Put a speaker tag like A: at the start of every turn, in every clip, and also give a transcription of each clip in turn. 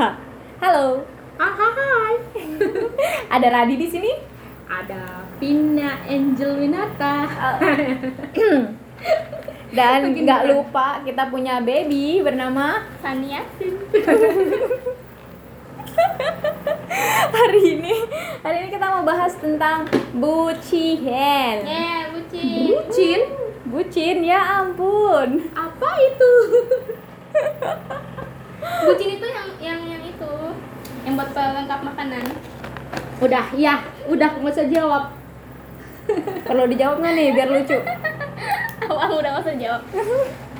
A: Halo,
B: Ah, hai.
A: ada Radi di sini.
B: Ada Pina Angel Winata.
A: Dan nggak lupa kita punya baby bernama
C: Saniatin
A: hari ini. Hari ini kita mau bahas tentang bucin.
C: Ya, bucin
B: Bucin?
A: Bucin ya ampun.
B: Apa itu?
C: Bucin itu yang yang yang itu Yang buat pelengkap makanan
B: Udah, ya, udah nggak usah jawab.
A: Perlu dijawab nggak nih biar lucu?
C: Awal udah gak usah jawab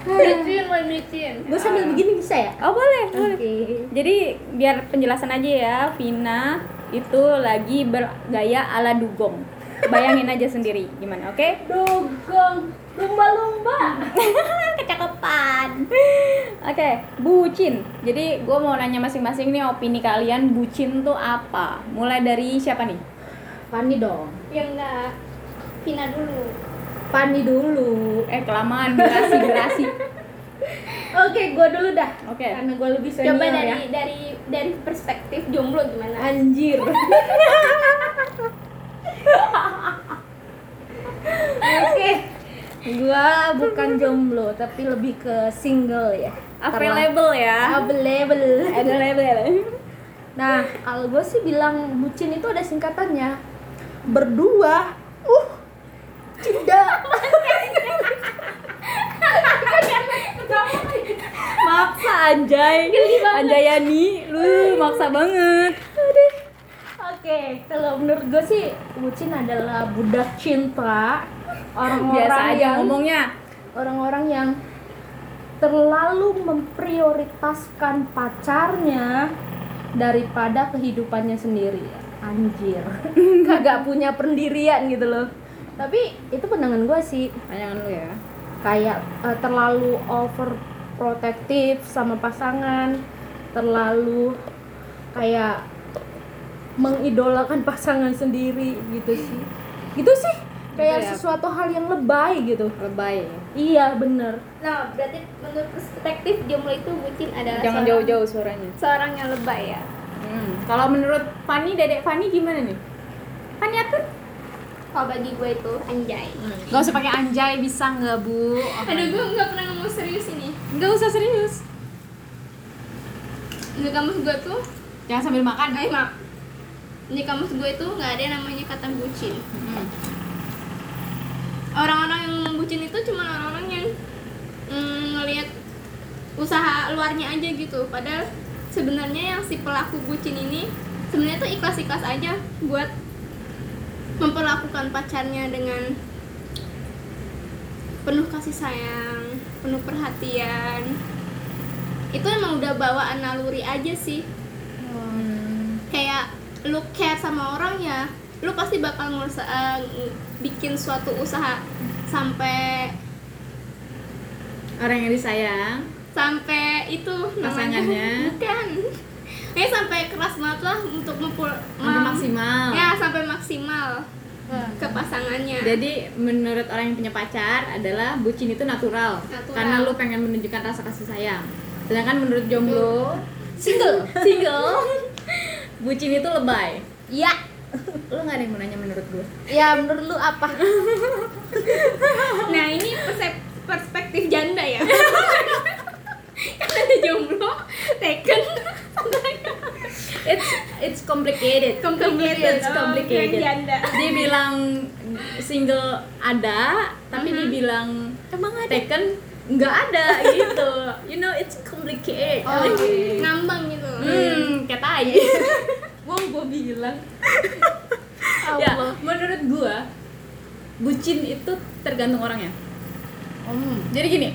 C: Bucin, mau bucin
B: Gue sambil begini bisa ya?
A: Oh boleh, boleh.
B: Oke.
A: Jadi biar penjelasan aja ya, Vina itu lagi bergaya ala dugong. Bayangin aja sendiri gimana, oke?
B: Dogong, lumba-lumba.
A: Kecakapan. Oke, bucin. Jadi gue mau nanya masing-masing nih opini kalian bucin tuh apa? Mulai dari siapa nih?
B: Pani dong.
C: Ya enggak Vina dulu
B: Pani dulu.
A: Eh kelamaan durasi durasi.
B: Oke, gue dulu dah.
A: Oke.
B: Karena gue lebih senior
C: Coba dari
B: ya.
C: dari dari perspektif jomblo gimana?
B: Anjir. Oke. Gua bukan jomblo tapi lebih ke single ya.
A: Available ya.
B: Available.
A: Available.
B: Nah, kalau gue sih bilang bucin itu ada singkatannya. Berdua. Uh. Cinta.
A: Maksa anjay. Anjayani, lu maksa banget.
B: Oke, kalau menurut gue sih bucin adalah budak cinta. Orang-orang yang
A: ngomongnya.
B: orang-orang yang terlalu memprioritaskan pacarnya daripada kehidupannya sendiri. Anjir. Kagak punya pendirian gitu loh. Tapi itu pandangan gue sih.
A: Panjangan lu ya.
B: kayak eh, terlalu overprotective sama pasangan. Terlalu kayak mengidolakan pasangan sendiri gitu sih. Gitu sih kayak
A: Gitu ya.
B: sesuatu hal yang lebay gitu
A: Lebay.
B: iya bener
C: Nah, berarti menurut perspektif jomblo itu bucin adalah
A: Jangan jauh-jauh suaranya.
C: Seorang yang lebay ya
A: Hmm. Kalau menurut Fani, Dedek Fani gimana nih? Fani atur?
C: Kalau bagi gue itu anjay
A: Gak usah pakai anjay, bisa nggak bu?
C: Aduh, gue nggak pernah ngomong serius ini
A: Nggak usah serius.
C: Di kamus gue tuh
A: Jangan sambil makan.
C: Eh maaf Di kamus gue itu nggak ada yang namanya kata bucin
A: Hmm.
C: Orang-orang yang bucin itu cuma orang-orang yang mm, ngelihat usaha luarnya aja gitu Padahal sebenarnya yang si pelaku bucin ini sebenarnya tuh ikhlas-ikhlas aja buat memperlakukan pacarnya dengan penuh kasih sayang, penuh perhatian. Itu emang udah bawaan naluri aja sih.
A: Hmm.
C: Kayak lu care sama orang ya, lu pasti bakal ngurus eh, bikin suatu usaha sampai
A: Orang yang disayang.
C: sampai itu
A: Pasangannya.
C: bukan. Eh sampai keras banget lah untuk mempul
A: Sampai maksimal.
C: Ya, sampai maksimal ke pasangannya.
A: Jadi menurut orang yang punya pacar adalah bucin itu natural,
C: Natural.
A: karena lu pengen menunjukkan rasa kasih sayang. Sedangkan menurut jomblo
B: single
A: single bucin itu lebay.
B: iya
A: Lu nggak ada yang mau nanya menurut gue?
B: ya menurut lu apa
C: Nah ini persep- perspektif janda ya. kan ada jomblo, taken,
A: It's it's complicated.
C: complicated,
A: It's complicated.
C: Oh, janda.
A: Dia bilang single ada, tapi
C: Mhm.
A: dibilang
B: emang ada
A: taken nggak ada gitu. You know it's complicated.
C: Oh,
A: Like,
C: ngambang gitu.
A: Hmm, kayak tai.
B: gua gua bilang
A: ya, menurut gua bucin itu tergantung orangnya.
B: Hmm.
A: Jadi gini,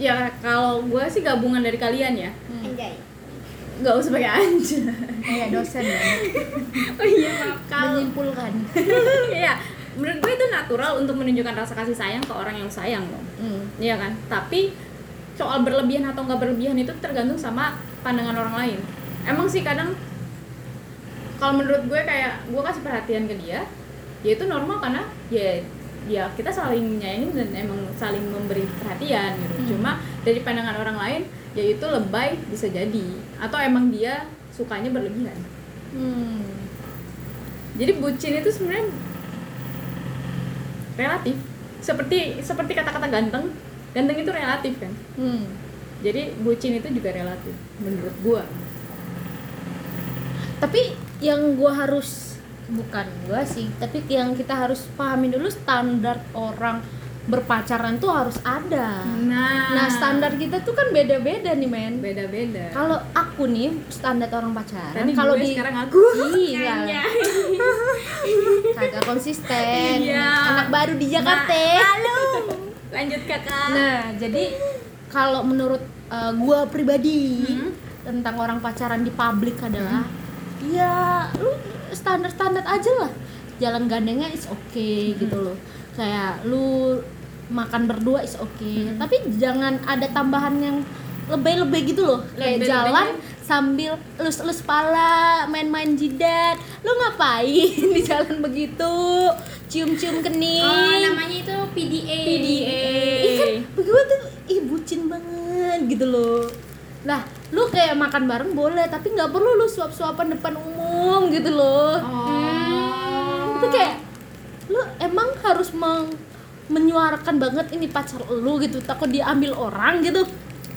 A: ya kalau gua sih gabungan dari kalian ya.
C: Anjay.
A: Nggak usah pakai anjay.
B: kayak dosen ya
A: Oh iya, maaf. Kalau
B: menyimpulkan
A: Iya, menurut gue itu natural untuk menunjukkan rasa kasih sayang ke orang yang sayang dong.
B: Hmm.
A: Iya kan? Tapi soal berlebihan atau nggak berlebihan itu tergantung sama pandangan orang lain. Emang sih kadang kalau menurut gue kayak gue kasih perhatian ke dia, ya itu normal karena ya ya kita saling menyayangi dan emang saling memberi perhatian gitu.
B: Hmm.
A: Cuma dari pandangan orang lain yaitu lebay bisa jadi atau emang dia sukanya berlebihan
B: hmm.
A: jadi bucin itu sebenarnya relatif seperti seperti kata-kata ganteng ganteng itu relatif kan
B: Hmm.
A: jadi bucin itu juga relatif menurut gua
B: tapi yang gua harus bukan gua sih tapi yang kita harus pahami dulu standar orang berpacaran tuh harus ada.
A: Nah.
B: Nah standar kita tuh kan beda-beda nih men.
A: Beda-beda.
B: Kalau aku nih standar orang pacaran kalau
A: gue,
B: di
A: sekarang aku.
B: Iya. Kagak konsisten.
A: Iya.
B: anak baru di Jakarta.
A: Halo. Lanjut kakak.
B: Nah jadi kalau menurut uh, gua pribadi
A: Hmm.
B: tentang orang pacaran di publik adalah ya lu standar-standar aja lah. Jalan gandengnya is okay
A: Hmm.
B: gitu loh. Kayak lu makan berdua is okay.
A: Hmm.
B: tapi jangan ada tambahan yang lebay-lebay gitu loh. Kayak
A: Lebay-lebaynya-
B: jalan sambil elus-elus pala main-main jidat. Lu ngapain di jalan begitu? Cium-cium kening.
C: Oh, namanya itu PDA.
B: PDA Ih kan gue tuh ih bucin banget gitu loh. Nah, lu kayak makan bareng boleh, tapi nggak perlu lu suap-suapan depan umum gitu loh.
A: oh
B: Itu kayak lu emang harus meng menyuarakan banget ini pacar lu gitu, takut diambil orang gitu.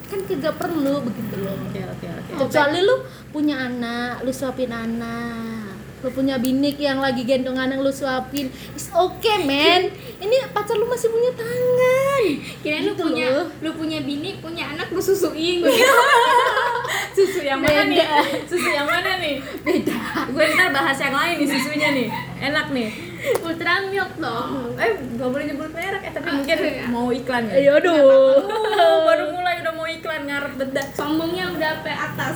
B: Kan tidak perlu begitu loh.
A: oke oke oke
B: Kecuali lu punya anak, lu suapin anak. Lu punya binik yang lagi gendong anak lu suapin. It's okay, man. Ini pacar lu masih punya tangan.
C: Kirain lu
B: Gitu
C: punya
B: loh.
C: lu punya bini, punya anak lu susuin.
A: susu yang mana nih?
B: Beda.
A: susu yang mana nih? Beda. Gue ntar bahas yang lain nih susunya nih. Enak nih.
C: Ultra milk dong.
A: eh gak boleh nyebut merek eh tapi mungkin
C: iya.
A: mau iklan ya.
B: Aduh.
A: Oh, baru mulai udah mau iklan ngarep bedak
C: Sombongnya udah sampai atas.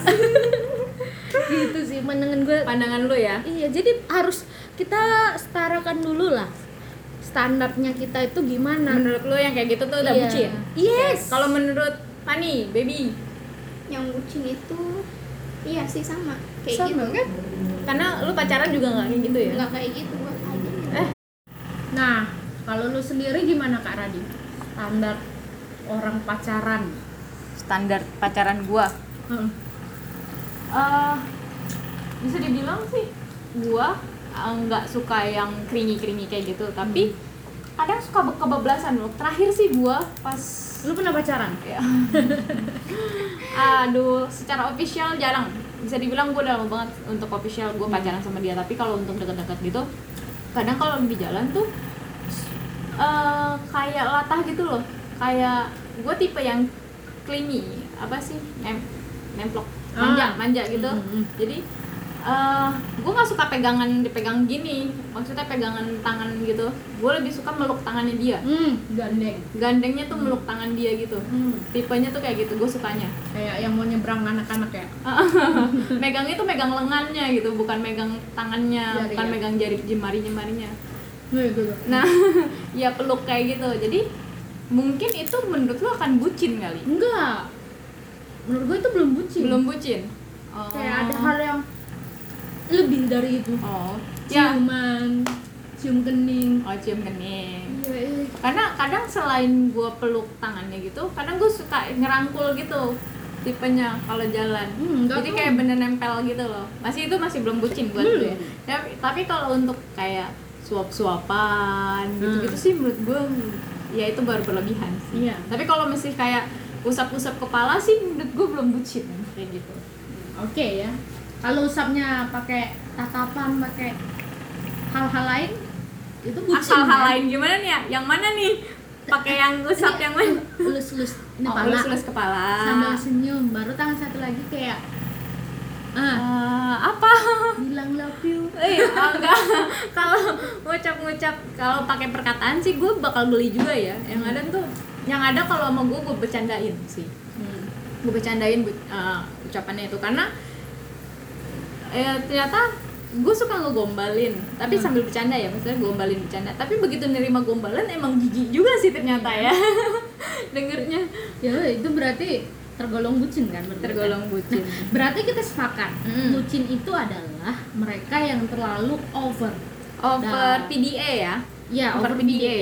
B: gitu sih pandangan gue
A: pandangan lu ya?
B: Iya jadi harus kita setarakan dulu lah. Standarnya kita itu gimana?
A: Menurut lu yang kayak gitu tuh udah
B: Iya.
A: bucin?
B: Yes.
A: Kalau menurut Pani baby
C: Yang bucin itu iya sih sama kayak
B: Sama
C: gitu.
B: kan?
A: karena lu pacaran juga nggak kayak gitu ya?
C: Nggak kayak gitu buat aja.
A: Eh.
B: Nah kalau lu sendiri gimana kak Radi? Standar orang pacaran.
A: Standar pacaran gua?
B: Heeh.
A: eh bisa dibilang sih gua eh, nggak suka yang keringi keringi kayak gitu. Tapi kadang suka kebablasan loh. Terakhir sih gua pas
B: lu pernah pacaran?
A: Ya aduh secara official jarang. Bisa dibilang gue udah lama banget untuk official gue pacaran sama dia. Tapi kalau untuk deket-deket gitu kadang kalau di jalan tuh eh kayak latah gitu loh. Kayak gue tipe yang clingy apa sih? Nem nemplok manja
B: Ah.
A: manja gitu.
B: Mm, mm, mm.
A: jadi eh gue nggak suka pegangan dipegang gini. Maksudnya pegangan tangan gitu. Gue lebih suka meluk tangannya dia.
B: Hmm. Gandeng.
A: Gandengnya tuh meluk tangan dia gitu.
B: Hmm.
A: tipenya tuh kayak gitu gue sukanya.
B: Kayak yang mau nyebrang anak-anak ya?
A: Megangnya tuh megang lengannya gitu bukan megang tangannya
B: Jari
A: bukan
B: ya?
A: megang jari jemari jemarinya
B: Nah, gitu.
A: nah ya peluk kayak gitu. Jadi mungkin itu menurut lo akan bucin kali?
B: Enggak. Menurut gue itu belum bucin.
A: Belum bucin? Oh.
B: kayak ada hal yang lebih dari itu
A: oh ya
B: ciuman cium kening
A: oh cium kening
B: Iya, iya.
A: karena kadang selain gue peluk tangannya gitu kadang gue suka ngerangkul gitu tipenya kalau jalan
B: Hmm,
A: jadi
B: tuh.
A: kayak bener nempel gitu loh masih itu masih belum bucin buat
B: Belum.
A: gue ya. tapi, kalau untuk kayak suap suapan gitu gitu
B: Hmm.
A: sih menurut gue ya itu baru berlebihan sih
B: Iya.
A: tapi kalau masih kayak usap usap kepala sih menurut gue belum bucin kayak gitu
B: oke ya kalau usapnya pakai tatapan pakai hal-hal lain itu bucin
A: asal hal
B: kan?
A: lain. Gimana nih ya? Yang mana nih? Pakai yang usap yang mana?
B: lulus-lulus
A: oh,
B: pala
A: lulus-lulus kepala.
B: Sambil senyum. Baru tangan satu lagi kayak ah.
A: Eh, apa?
B: Bilang love you.
A: Iya, enggak. Kalau ngucap-ngucap kalau pakai perkataan sih gue bakal beli juga ya. Yang ada tuh yang ada kalau sama gue gue bercandain sih.
B: Hmm.
A: Gue bercandain eh, ucapannya itu. Karena eh ternyata gue suka ngegombalin tapi
B: Hmm.
A: sambil bercanda ya maksudnya gombalin bercanda tapi begitu nerima gombalan emang jijik juga sih ternyata ya dengernya
B: ya itu berarti tergolong bucin kan berarti
A: tergolong bucin
B: berarti kita sepakat
A: Hmm.
B: bucin itu adalah mereka yang terlalu over
A: over
B: Nah.
A: PDA ya
B: ya
A: Over
B: over
A: PDA.
B: PDA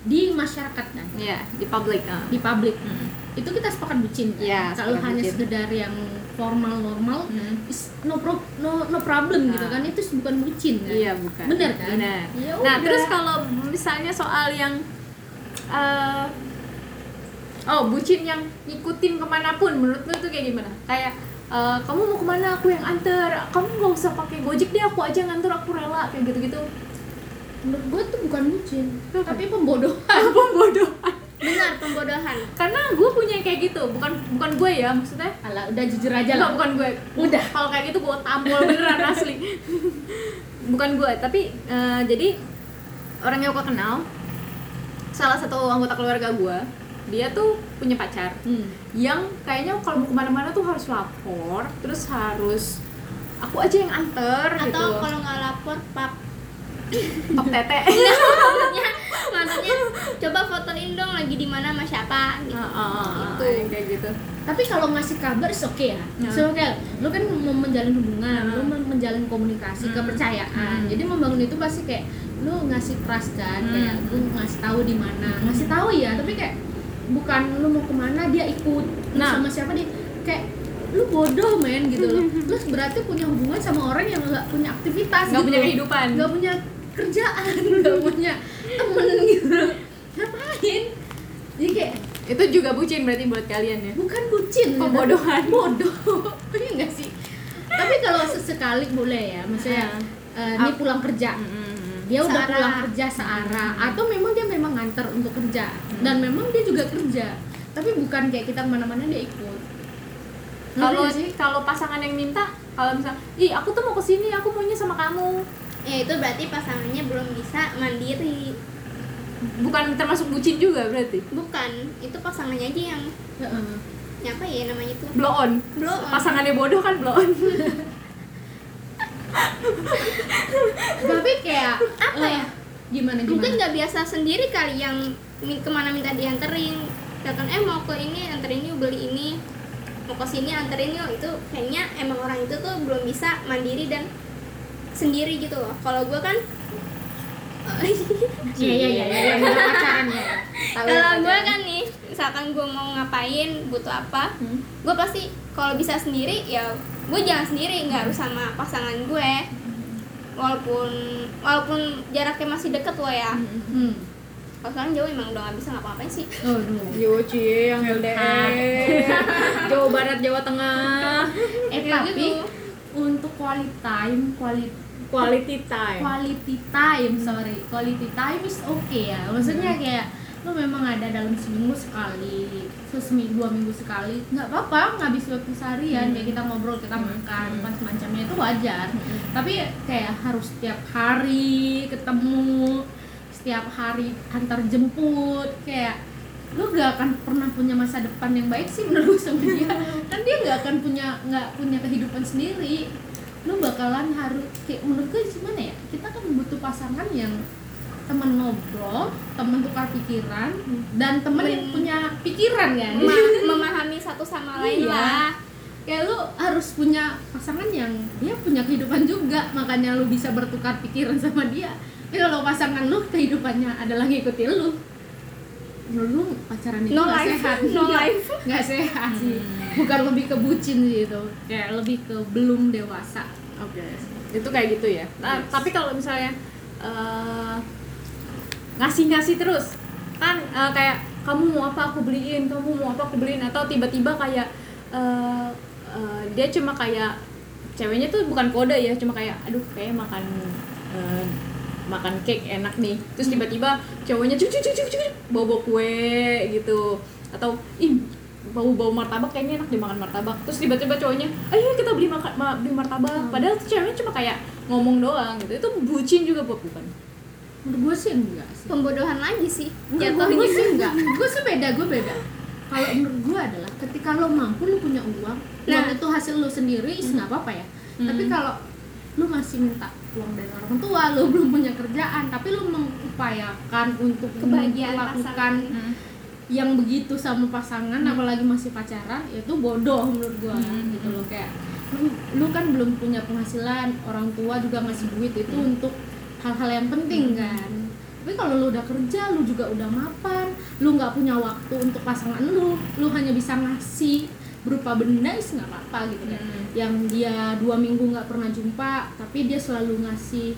B: di masyarakat kan
A: ya di public ah.
B: di publik
A: Hmm.
B: Itu kita sepakat bucin kan kalau hanya
A: bucin.
B: sekedar yang formal normal
A: Hmm.
B: is no pro, no no problem gitu
A: Nah.
B: kan itu bukan bucin kan
A: Iya bukan.
B: Bener kan?
A: Bener.
B: Ya
A: nah
B: udah.
A: terus kalau misalnya soal yang eh, oh bucin yang ngikutin ke mana pun, menurut lu tuh kayak gimana? Kayak eh, kamu mau ke mana aku yang anter, kamu nggak usah pakai gojek deh aku aja yang anter aku rela kayak gitu-gitu.
B: menurut gue tuh bukan bucin tapi pembodohan
A: Pembodohan.
C: Benar pembodohan
A: Karena gue punya kayak gitu, bukan bukan gue ya maksudnya.
B: Alah, udah jujur aja lah
A: bukan gue.
B: Udah.
A: Kalau kayak gitu gue tampol beneran asli. bukan gue, tapi eh, jadi orang yang gue kenal salah satu anggota keluarga gue, dia tuh punya pacar
B: Hmm.
A: yang kayaknya kalau mau ke mana-mana tuh harus lapor, terus harus aku aja yang anter
C: atau
A: gitu.
C: kalau nggak lapor pap
A: Pap tete.
C: maksudnya maksudnya coba fotoin dong lagi di mana sama siapa gitu
A: Ah, ah, ah,
C: Gitu.
A: yang kayak gitu.
B: tapi kalau ngasih kabar oke ya
A: Ya.
B: so, oke lu kan mau menjalin hubungan
A: Ya.
B: lu men- menjalin komunikasi
A: Hmm.
B: kepercayaan
A: Hmm.
B: jadi membangun itu pasti kayak lu ngasih trust kan
A: Hmm.
B: kayak lu ngasih tahu di mana ngasih tahu ya tapi kayak bukan lu mau ke mana dia ikut
A: Nah.
B: sama siapa dia kayak lu bodoh men gitu loh lu berarti punya hubungan sama orang yang nggak punya aktivitas
A: Gak
B: gitu
A: punya kehidupan.
B: nggak punya kerjaan nggak punya temen gitu. Ngapain? Jadi kayak
A: Itu juga bucin berarti buat kalian ya.
B: bukan bucin
A: Pembodohan.
B: bodoh. Iya enggak sih? Tapi kalau sesekali boleh ya maksudnya eh, ini
A: Ap-
B: pulang kerja.
A: Mm-mm.
B: dia udah
C: Searah.
B: pulang kerja searah atau memang dia memang nganter untuk kerja. Dan memang dia juga kerja. Tapi bukan kayak kita ke mana-mana dia ikut.
A: Kalau
B: nggak sih?
A: kalau pasangan yang minta kalau misalnya ih aku tuh mau ke sini aku maunya sama kamu
C: ya itu berarti pasangannya belum bisa mandiri.
A: Bukan termasuk bucin juga berarti?
C: Bukan itu pasangannya aja yang
B: Heeh.
C: yang apa ya namanya itu.
A: Blow on.
C: Blow on.
A: pasangannya bodoh kan blow on.
B: Tapi kayak
C: Apa
B: eh,
C: ya?
B: gimana gimana?
C: Mungkin nggak biasa sendiri kali yang ke mana minta dianterin. Katakan eh mau ke ini anterin yuk beli ini. Mau ke sini anterin yuk. Itu kayaknya emang orang itu tuh belum bisa mandiri dan sendiri gitu loh. Kalau gue kan
B: iya iya iya iya pacaran ya.
C: Kalau gue kan nih misalkan gue mau ngapain butuh apa
A: Hmm.
C: gue pasti kalau bisa sendiri ya gue jangan sendiri nggak harus sama pasangan gue walaupun walaupun jaraknya masih deket loh ya.
B: Hmm.
C: kalau sekarang jauh emang udah nggak bisa ngapa-ngapain sih.
B: Aduh.
A: yo cie yang LDR Jawa Barat Jawa Tengah.
B: Eh
C: Ya
B: tapi
C: gitu.
B: untuk quality time quality
A: quality time.
B: Quality time sorry. Quality time is okay ya. Maksudnya kayak lu memang ada dalam seminggu sekali seminggu dua minggu sekali nggak apa-apa ngabis waktu seharian kayak kita ngobrol kita makan
A: Hmm.
B: pas macamnya itu wajar. Tapi kayak harus setiap hari ketemu setiap hari antar jemput kayak lu gak akan pernah punya masa depan yang baik sih menurut gue sama dia. Kan dia nggak akan punya nggak punya kehidupan sendiri lu bakalan harus kayak menurut gue gimana ya kita kan butuh pasangan yang teman ngobrol teman tukar pikiran dan teman yang
C: Men-
B: punya pikiran kan.
C: Mema- memahami satu sama lain
B: Iya.
C: lah.
B: Kayak lu harus punya pasangan yang dia punya kehidupan juga makanya lu bisa bertukar pikiran sama dia. Tapi kalau pasangan lu kehidupannya adalah ngikutin lu menurut lu pacaran itu
C: No
B: nggak
C: life.
B: sehat?
C: No life.
B: nggak sehat. Sih bukan lebih ke bucin gitu. Kayak lebih ke belum dewasa.
A: Oke. Itu kayak gitu ya? Nah,
B: Yes.
A: tapi kalau misalnya eh, ngasih-ngasih terus kan eh, kayak kamu mau apa aku beliin? Kamu mau apa aku beliin? Atau tiba-tiba kayak eh, eh, dia cuma kayak ceweknya tuh bukan kode ya cuma kayak aduh kayak makan eh, makan cake enak nih. Terus tiba-tiba cowoknya cuci cuci cuci bawa bawa kue gitu. Atau ih bau bau martabak kayaknya enak dimakan martabak. Terus tiba-tiba cowoknya ayo kita beli makan ma- beli martabak. Padahal tuh ceweknya cuma kayak ngomong doang gitu. Itu bucin juga bu- bukan.
B: Menurut gue sih enggak sih.
C: Pembodohan lagi sih.
B: Enggak, gue sih enggak. Gue sih beda gue beda. Kalau menurut gue adalah ketika lo mampu lo punya uang
C: Nah.
B: uang itu hasil lo sendiri is nggak apa-apa ya.
A: Hmm.
B: tapi kalau lo masih minta uang dari orang tua lo belum punya kerjaan tapi lo mengupayakan untuk
C: Kebahagiaan
B: melakukan
A: Hmm.
B: yang begitu sama pasangan apalagi masih pacaran itu bodoh menurut gua
A: Hmm.
B: gitu loh. kayak lu, lu kan belum punya penghasilan orang tua juga ngasih duit itu untuk hal-hal yang penting kan. Tapi tapi kalau lu udah kerja lu juga udah mapan lu nggak punya waktu untuk pasangan lu lu hanya bisa ngasih berupa benda is nggak apa-apa gitu kan
A: Hmm.
B: yang dia dua minggu nggak pernah jumpa tapi dia selalu ngasih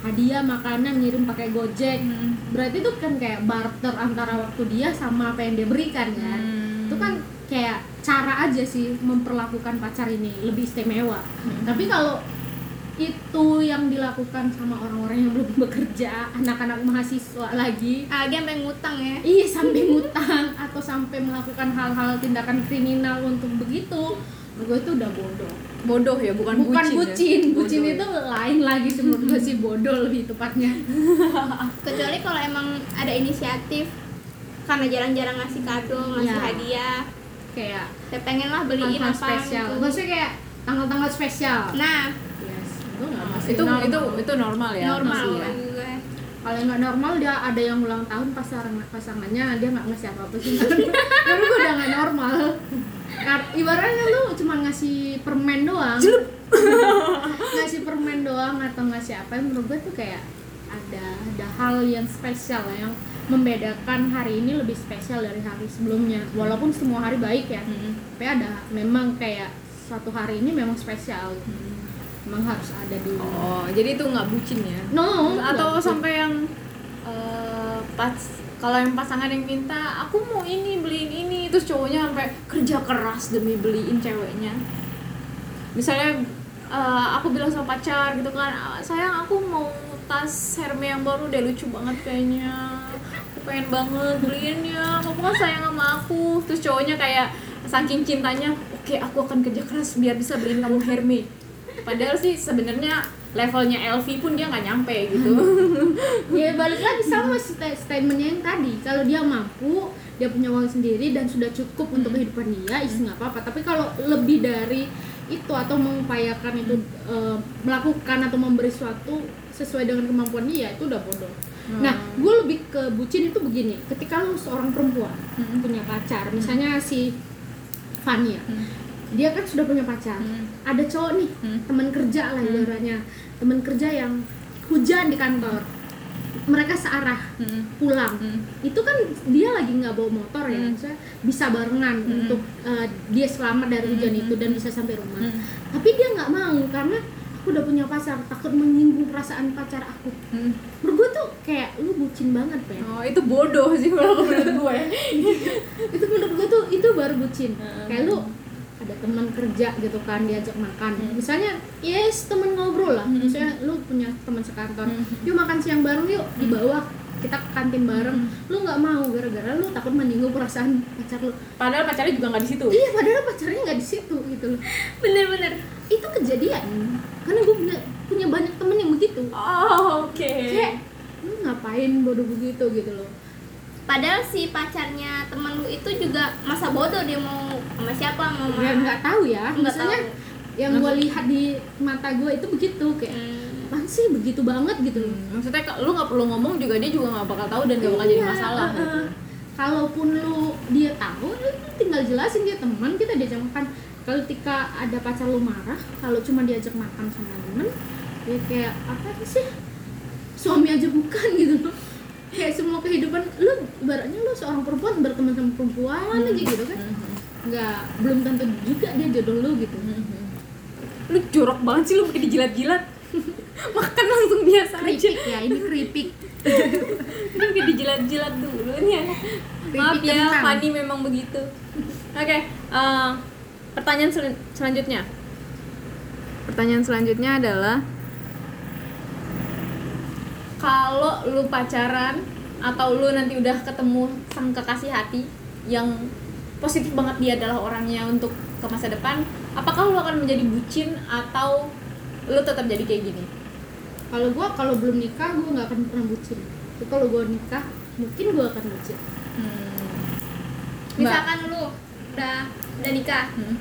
B: hadiah makanan ngirim pakai gojek
A: Hmm.
B: berarti itu kan kayak barter antara waktu dia sama apa yang dia berikan kan
A: Hmm.
B: itu kan kayak cara aja sih memperlakukan pacar ini lebih istimewa
A: Hmm.
B: tapi kalau itu yang dilakukan sama orang-orang yang belum bekerja anak-anak mahasiswa lagi.
C: Ah dia sampai ngutang ya?
B: Iya sampai ngutang atau sampai melakukan hal-hal tindakan kriminal untuk begitu. Gue itu udah bodoh.
A: Bodoh ya bukan,
B: bukan
A: bucin,
B: bucin
A: ya?
B: bucin.
A: Bodoh
B: itu
A: ya.
B: lain lagi sih menurut gue sih bodoh lebih tepatnya.
C: Kecuali kalau emang ada inisiatif karena jarang-jarang ngasih kado ngasih
B: Iya.
C: hadiah.
B: Kayak
C: saya pengen lah beliin apa
B: spesial.
C: gitu.
B: maksudnya kayak tanggal-tanggal spesial.
C: Nah
B: nggak masih
A: itu
B: normal.
A: itu itu normal ya
C: normal
A: masih ya.
C: gue
B: kalau nggak normal dia ada yang ulang tahun pasangan pasangannya dia nggak ngasih apa apa sih. Menurut gue udah nggak normal. Ibaratnya lu cuma ngasih permen doang. Ngasih permen doang atau ngasih apa menurut gue tuh kayak ada ada hal yang spesial yang membedakan hari ini lebih spesial dari hari sebelumnya. Walaupun semua hari baik ya
A: Hmm.
B: tapi ada memang kayak satu hari ini memang spesial memang harus ada di
A: oh jadi itu nggak bucin ya?
B: No
A: atau
B: nggak.
A: sampai yang eh, pas kalau yang pasangan yang minta aku mau ini beliin ini. Terus cowoknya sampai kerja keras demi beliin ceweknya. Misalnya eh, aku bilang sama pacar gitu kan "Ah, sayang aku mau tas Hermes yang baru deh lucu banget kayaknya. Aku pengen banget beliin ya. Kamu kan sayang sama aku. Terus cowoknya kayak saking cintanya oke aku akan kerja keras biar bisa beliin kamu Hermes padahal sih sebenarnya levelnya LV pun dia nggak nyampe gitu.
B: Ya balik lagi sama sta- statementnya yang tadi. Kalau dia mampu dia punya uang sendiri dan sudah cukup untuk kehidupan dia isi nggak apa-apa. Tapi kalau lebih dari itu atau mengupayakan itu eh, melakukan atau memberi sesuatu sesuai dengan kemampuan dia itu udah bodoh. Nah gue lebih ke bucin itu begini. Ketika lu seorang perempuan
A: Hmm.
B: punya pacar misalnya si Fania.
A: Hmm.
B: Dia kan sudah punya pacar
A: Hmm.
B: ada cowok nih
A: Hmm.
B: teman kerja lah
A: Hmm.
B: ibaratnya teman kerja yang hujan di kantor mereka searah
A: Hmm.
B: pulang
A: Hmm.
B: itu kan dia lagi nggak bawa motor ya
A: Hmm.
B: maksudnya bisa barengan
A: Hmm.
B: untuk uh, dia selamat dari hujan
A: Hmm.
B: itu dan bisa sampai rumah
A: Hmm.
B: tapi dia nggak mau karena aku udah punya pacar takut menyinggung perasaan pacar aku
A: Hmm.
B: menurut gue tuh kayak lu bucin banget ya
A: Oh, itu bodoh sih kalau menurut gue.
B: itu menurut gue tuh itu baru bucin
A: Hmm.
B: kayak lu ada teman kerja gitu kan diajak makan
A: Hmm.
B: misalnya yes temen ngobrol lah
A: Hmm.
B: misalnya lu punya teman sekantor
A: Hmm.
B: yuk makan siang bareng yuk di bawah kita ke kantin bareng
A: Hmm.
B: lu nggak mau gara-gara lu takut menyinggung perasaan pacar lu
A: Padahal pacarnya juga nggak di situ.
B: iya padahal pacarnya nggak di situ gitu loh
C: bener-bener
B: itu kejadian karena gue punya, punya banyak temen yang begitu
A: Oh, oke.
B: kayak lu ngapain bodoh begitu gitu loh
C: padahal si pacarnya temen lu itu juga masa bodoh dia mau sama siapa mau sama
B: ya nggak tahu ya
C: Nggak
B: misalnya
C: tahu.
B: yang gue lihat di mata gue itu begitu kayak
C: Hmm.
B: apaan sih begitu banget gitu loh
A: Hmm, Maksudnya lu nggak perlu ngomong juga dia juga nggak bakal tahu dan nggak bakal jadi
B: Iya,
A: masalah.
B: uh-uh.
A: gitu.
B: kalaupun lu dia tahu lu tinggal jelasin dia teman kita diajak makan kalau ketika ada pacar lu marah kalau cuma diajak makan sama temen ya kayak apa sih suami aja bukan gitu loh kayak semua kehidupan lu ibaratnya lu seorang perempuan berteman sama perempuan aja gitu kan
A: Mhm.
B: nggak belum tentu juga dia jodoh lu gitu
A: Mhm. Lu jorok banget sih lu pakai dijilat-jilat. Makan langsung biasa aja.
B: keripik ya ini keripik
A: Ini pakai dijilat-jilat dulu nih ya. Maaf
B: Keripik
A: ya. Fani memang begitu. Oke, eh, pertanyaan sel- selanjutnya. Pertanyaan selanjutnya adalah kalau lu pacaran atau lu nanti udah ketemu sang kekasih hati yang positif banget dia adalah orangnya untuk ke masa depan, apakah lu akan menjadi bucin atau lu tetap jadi kayak gini?
B: kalau gua kalau belum nikah gua nggak akan pernah bucin tapi kalau gua nikah mungkin gua akan bucin
A: Hmm.
C: misalkan lu udah udah nikah
A: Hmm.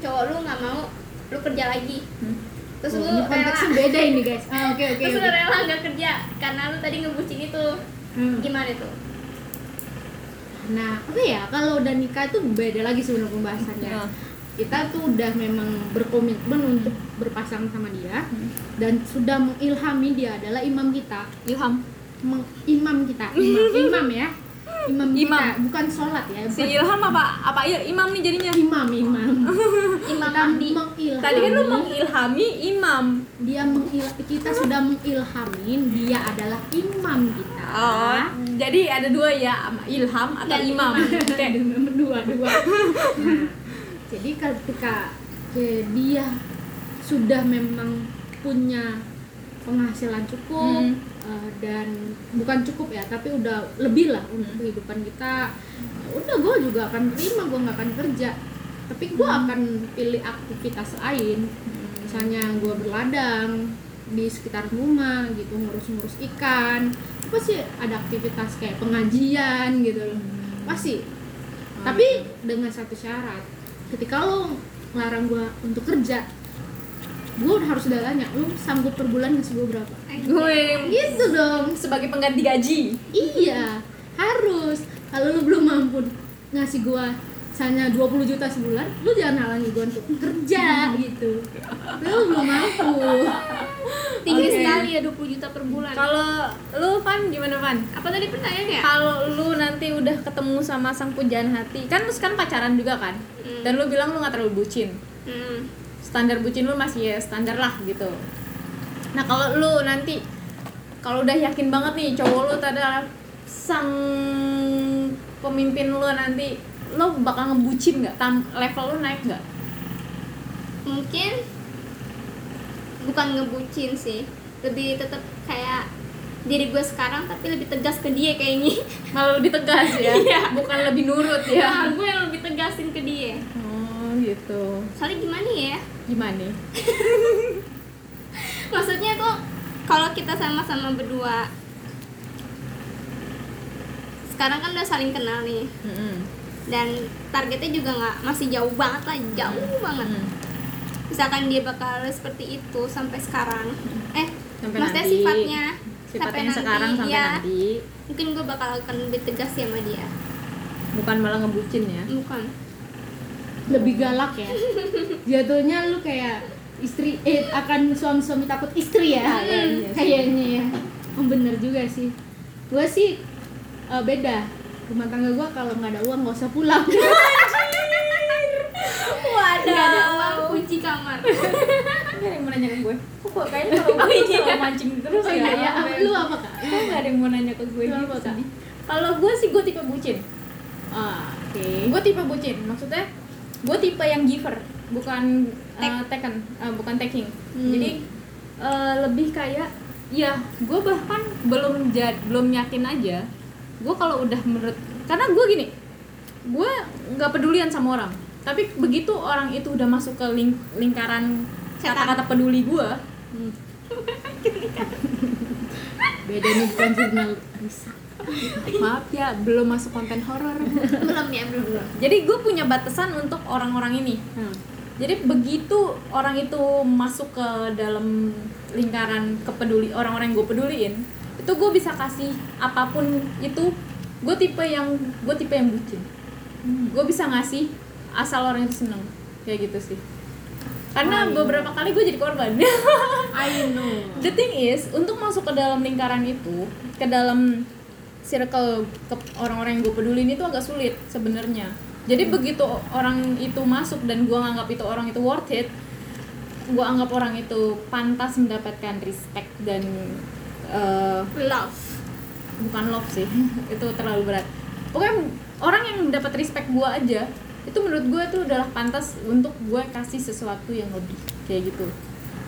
C: cowok lu nggak mau lu kerja lagi
A: Hmm.
C: Terus
B: Oh,
C: lu
B: ini
C: rela
B: konteksnya beda ini guys ah oke oke
C: terus
B: oke.
C: lu rela nggak kerja karena lu tadi ngebucin itu
B: Hmm.
C: gimana tuh
B: nah apa ya kalau udah nikah itu beda lagi sebenarnya pembahasannya
A: Ya.
B: kita tuh udah memang berkomitmen untuk berpasangan sama dia
A: Hmm.
B: dan sudah mengilhami dia adalah imam kita
A: Ilham.
B: mengimam kita imam, imam ya imam,
A: Imam.
B: kita bukan sholat ya
A: Si Ilham apa apa iya imam nih jadinya.
B: imam imam
C: Imam
B: kita.
A: Tadi kan lu mengilhami imam.
B: dia mengil kita sudah mengilhamin dia adalah imam kita.
A: Oh, jadi ada dua ya, ilham atau
C: Dan
A: imam.
B: Kayak dua dua. Nah, jadi ketika ke- dia sudah memang punya penghasilan cukup
A: Hmm.
B: eh, dan bukan cukup ya tapi udah lebih lah untuk kehidupan kita udah gue juga akan terima gue nggak akan kerja tapi gue akan pilih aktivitas lain. Misalnya gue berladang di sekitar rumah gitu ngurus-ngurus ikan. Pasti ada aktivitas kayak pengajian gitu loh? Pasti. Tapi dengan satu syarat ketika lo ngelarang gue untuk kerja gue harus udah tanya lo sanggup per bulan ngasih gue berapa?
A: Gue
B: gitu dong.
A: sebagai pengganti gaji.
B: iya harus. Kalau lu belum mampu ngasih gua misalnya 20 juta sebulan lu jangan halangi gua untuk kerja gitu lu belum mampu
C: tinggi
A: Oke.
C: sekali ya 20 juta per bulan
A: Kalau lu Van gimana Van?
C: apa tadi pertanyaannya ya
A: Kalau lu nanti udah ketemu sama sang pujaan hati, kan lu sekarang pacaran juga kan?
C: Hmm.
A: Dan lu bilang lu nggak terlalu bucin.
C: hmm.
A: Standar bucin lu masih ya standar lah gitu. Nah kalau lu nanti kalau udah yakin banget nih cowok lu adalah sang pemimpin lu nanti lu bakal ngebucin nggak? Tam level lu naik nggak?
C: mungkin bukan ngebucin sih lebih tetap kayak diri gue sekarang tapi lebih tegas ke dia kayaknya
A: Malah lebih tegas ya,
C: Iya.
A: bukan lebih nurut
C: ya
A: ya.
C: gue yang lebih tegasin ke dia
A: Oh gitu.
C: soalnya gimana ya
A: Gimana?
C: maksudnya tuh kalau kita sama-sama berdua sekarang kan udah saling kenal nih
A: Mm-mm.
C: Dan targetnya juga nggak masih jauh banget lah jauh banget.
A: Mm.
C: misalkan dia bakal seperti itu sampai sekarang. Eh
A: Sampai
C: maksudnya
A: nanti.
C: sifatnya.
A: Sifatnya
C: sampai
A: sekarang
C: nanti,
A: sampai
C: ya,
A: nanti.
C: mungkin gue bakal akan lebih tegas sih sama dia.
A: Bukan malah ngebucin ya.
C: bukan.
B: Lebih galak ya? Jatuhnya lu kayak istri eh akan suami-suami takut istri ya?
A: Iya, iya sih.
B: kayaknya ya. Oh, bener juga sih. Gua sih eh, beda rumah tangga gua kalau nggak ada uang nggak usah pulang.
C: Waduh. Ada uang kunci kamar.
A: Gak ada yang mau nanya ke gue. Kok kayaknya kalau gue selalu mancing terus
B: oh iya ya? lu apa kak?
A: Kok gak ada yang mau nanya ke gue gitu
B: Kak?
A: sih? Kalau gue sih gue tipe bucin.
B: Ah, oke.
A: Gue tipe bucin. Maksudnya gue tipe yang giver Bukan uh, taken uh, Bukan taking.
B: Hmm.
A: Jadi uh, lebih kayak Ya gue bahkan belum jad, belum yakin aja Gue kalau udah menurut Karena gue gini Gue nggak pedulian sama orang Tapi begitu orang itu udah masuk ke ling- lingkaran kata-kata peduli gue
B: Hmm. beda nih bukan jurnal
A: maaf ya belum masuk konten horor
C: belum ya belum belum.
A: jadi gue punya batasan untuk orang-orang ini
B: Hmm.
A: jadi begitu orang itu masuk ke dalam lingkaran kepeduli orang-orang yang gue peduliin itu gue bisa kasih apa pun itu. Gue tipe yang gue tipe yang bucin. Gue bisa ngasih asal orang itu seneng. Kayak gitu sih. Karena
B: Oh, iya.
A: beberapa kali gue jadi korban.
B: I know.
A: The thing is untuk masuk ke dalam lingkaran itu ke dalam circle ke orang-orang yang gue pedulin itu agak sulit sebenarnya. Jadi begitu orang itu masuk dan gue nganggap itu orang itu worth it gue anggap orang itu pantas mendapatkan respect dan eh,
C: Love.
A: bukan love sih itu terlalu berat. Pokoknya orang yang dapat respect gue aja itu menurut gue itu adalah pantas untuk gue kasih sesuatu yang lebih kayak gitu.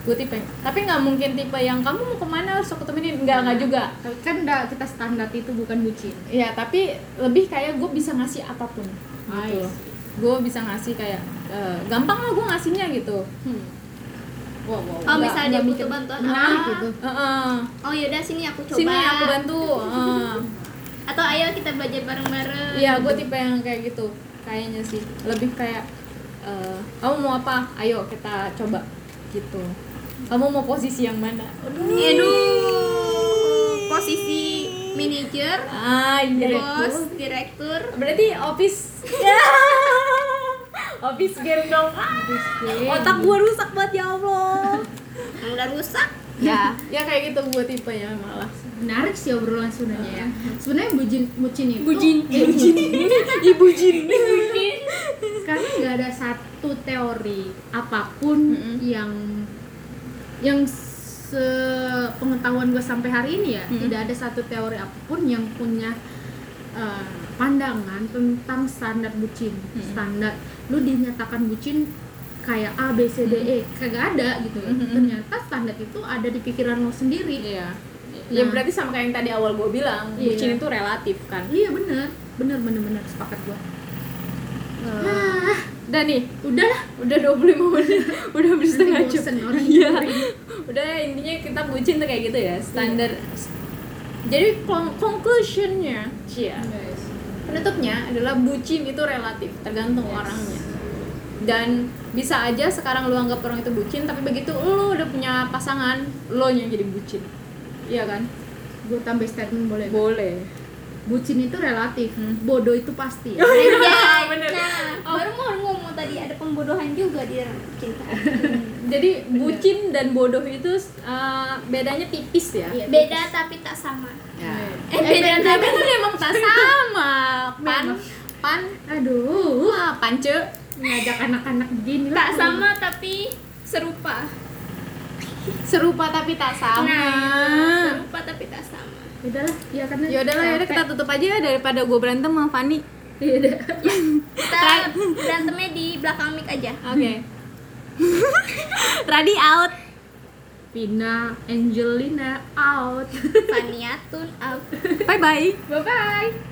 A: Gue tipe. Tapi nggak mungkin tipe yang kamu mau ke mana? Harus aku temenin. Nggak nggak juga.
B: Kan udah kita standar itu bukan bucin.
A: Ya tapi lebih kayak gue bisa ngasih apa
B: pun
A: gitu gue bisa ngasih kayak eh, gampang lah gue ngasihnya gitu.
B: Hmm. Wow wow
C: Oh misalnya dia butuh bantuan
B: menarik
C: apa?
B: gitu
A: Heeh.
C: Oh yaudah sini aku coba.
A: sini aku bantu Heeh.
C: Atau ayo kita belajar bareng-bareng.
A: Iya, gue tipe yang kayak gitu. Kayaknya sih. Lebih kayak eh, kamu mau apa? Ayo kita coba gitu. Kamu mau posisi yang mana? Aduh.
C: Aduh. Posisi manajer,
A: Ah, iya.
C: bos, direktur.
A: Berarti office. Office girl dong. Ah,
B: girl.
A: otak gua rusak banget ya Allah.
C: Udah rusak. ya
A: ya kayak gitu gue tipenya malah
B: menarik sih obrolan sebenarnya ya sebenarnya bucin bucin itu
C: Bucin.
B: eh, bucin.
A: ibu jin
B: karena nggak ada satu teori apa pun
A: Mm-mm.
B: yang yang sepengetahuan gue sampai hari ini ya
A: Mm-mm.
B: tidak ada satu teori apa pun yang punya eh, pandangan tentang standar bucin.
A: Mm-mm.
B: standar lu dinyatakan bucin kayak A B C D E kagak ada gitu
A: Mm-mm.
B: ternyata standar itu ada di pikiran lo sendiri.
A: Iya. Ya
B: Nah.
A: berarti sama kayak yang tadi awal gue bilang
B: Iya.
A: bucin itu relatif kan?
B: Iya bener. Bener bener bener. Sepakat gua.
A: Ah, udah nih.
B: Udah
A: udah 25 menit. Udah hampir setengah jam. iya. udah ya, intinya kita bucin tuh kayak gitu ya standar. Jadi con- conclusionnya cia
B: Guys.
A: Penutupnya adalah bucin itu relatif tergantung
B: Yes.
A: orangnya. Dan bisa aja sekarang lu anggap orang itu bucin tapi begitu lu udah punya pasangan lo yang jadi bucin. Iya kan?
B: Gue tambah statement boleh?
A: Boleh
B: bucin itu relatif
A: Hmm.
B: bodoh itu pasti.
C: Anjay.
A: bener.
C: nah baru mau ngomong tadi ada pembodohan juga di dalam cinta
A: jadi bucin dan bodoh itu uh, bedanya tipis ya?
B: Iya,
C: beda tapi tak sama.
A: Ya.
C: eh beda
A: tapi memang tak sama. Pan pan.
B: Aduh.
A: Wah pance
B: ngajak anak-anak begini
C: tak
B: lah.
C: sama tapi serupa.
A: Serupa tapi tak sama.
C: Nah serupa tapi tak sama
B: udahlah ya karena
A: ya udahlah ya udah kita tutup aja ya daripada gue berantem sama Fani.
B: Iya udah.
C: kita berantemnya di belakang mic aja.
A: Oke. Radi out.
B: Vina Angelina out.
C: Faniatun out.
A: Bye bye
B: bye bye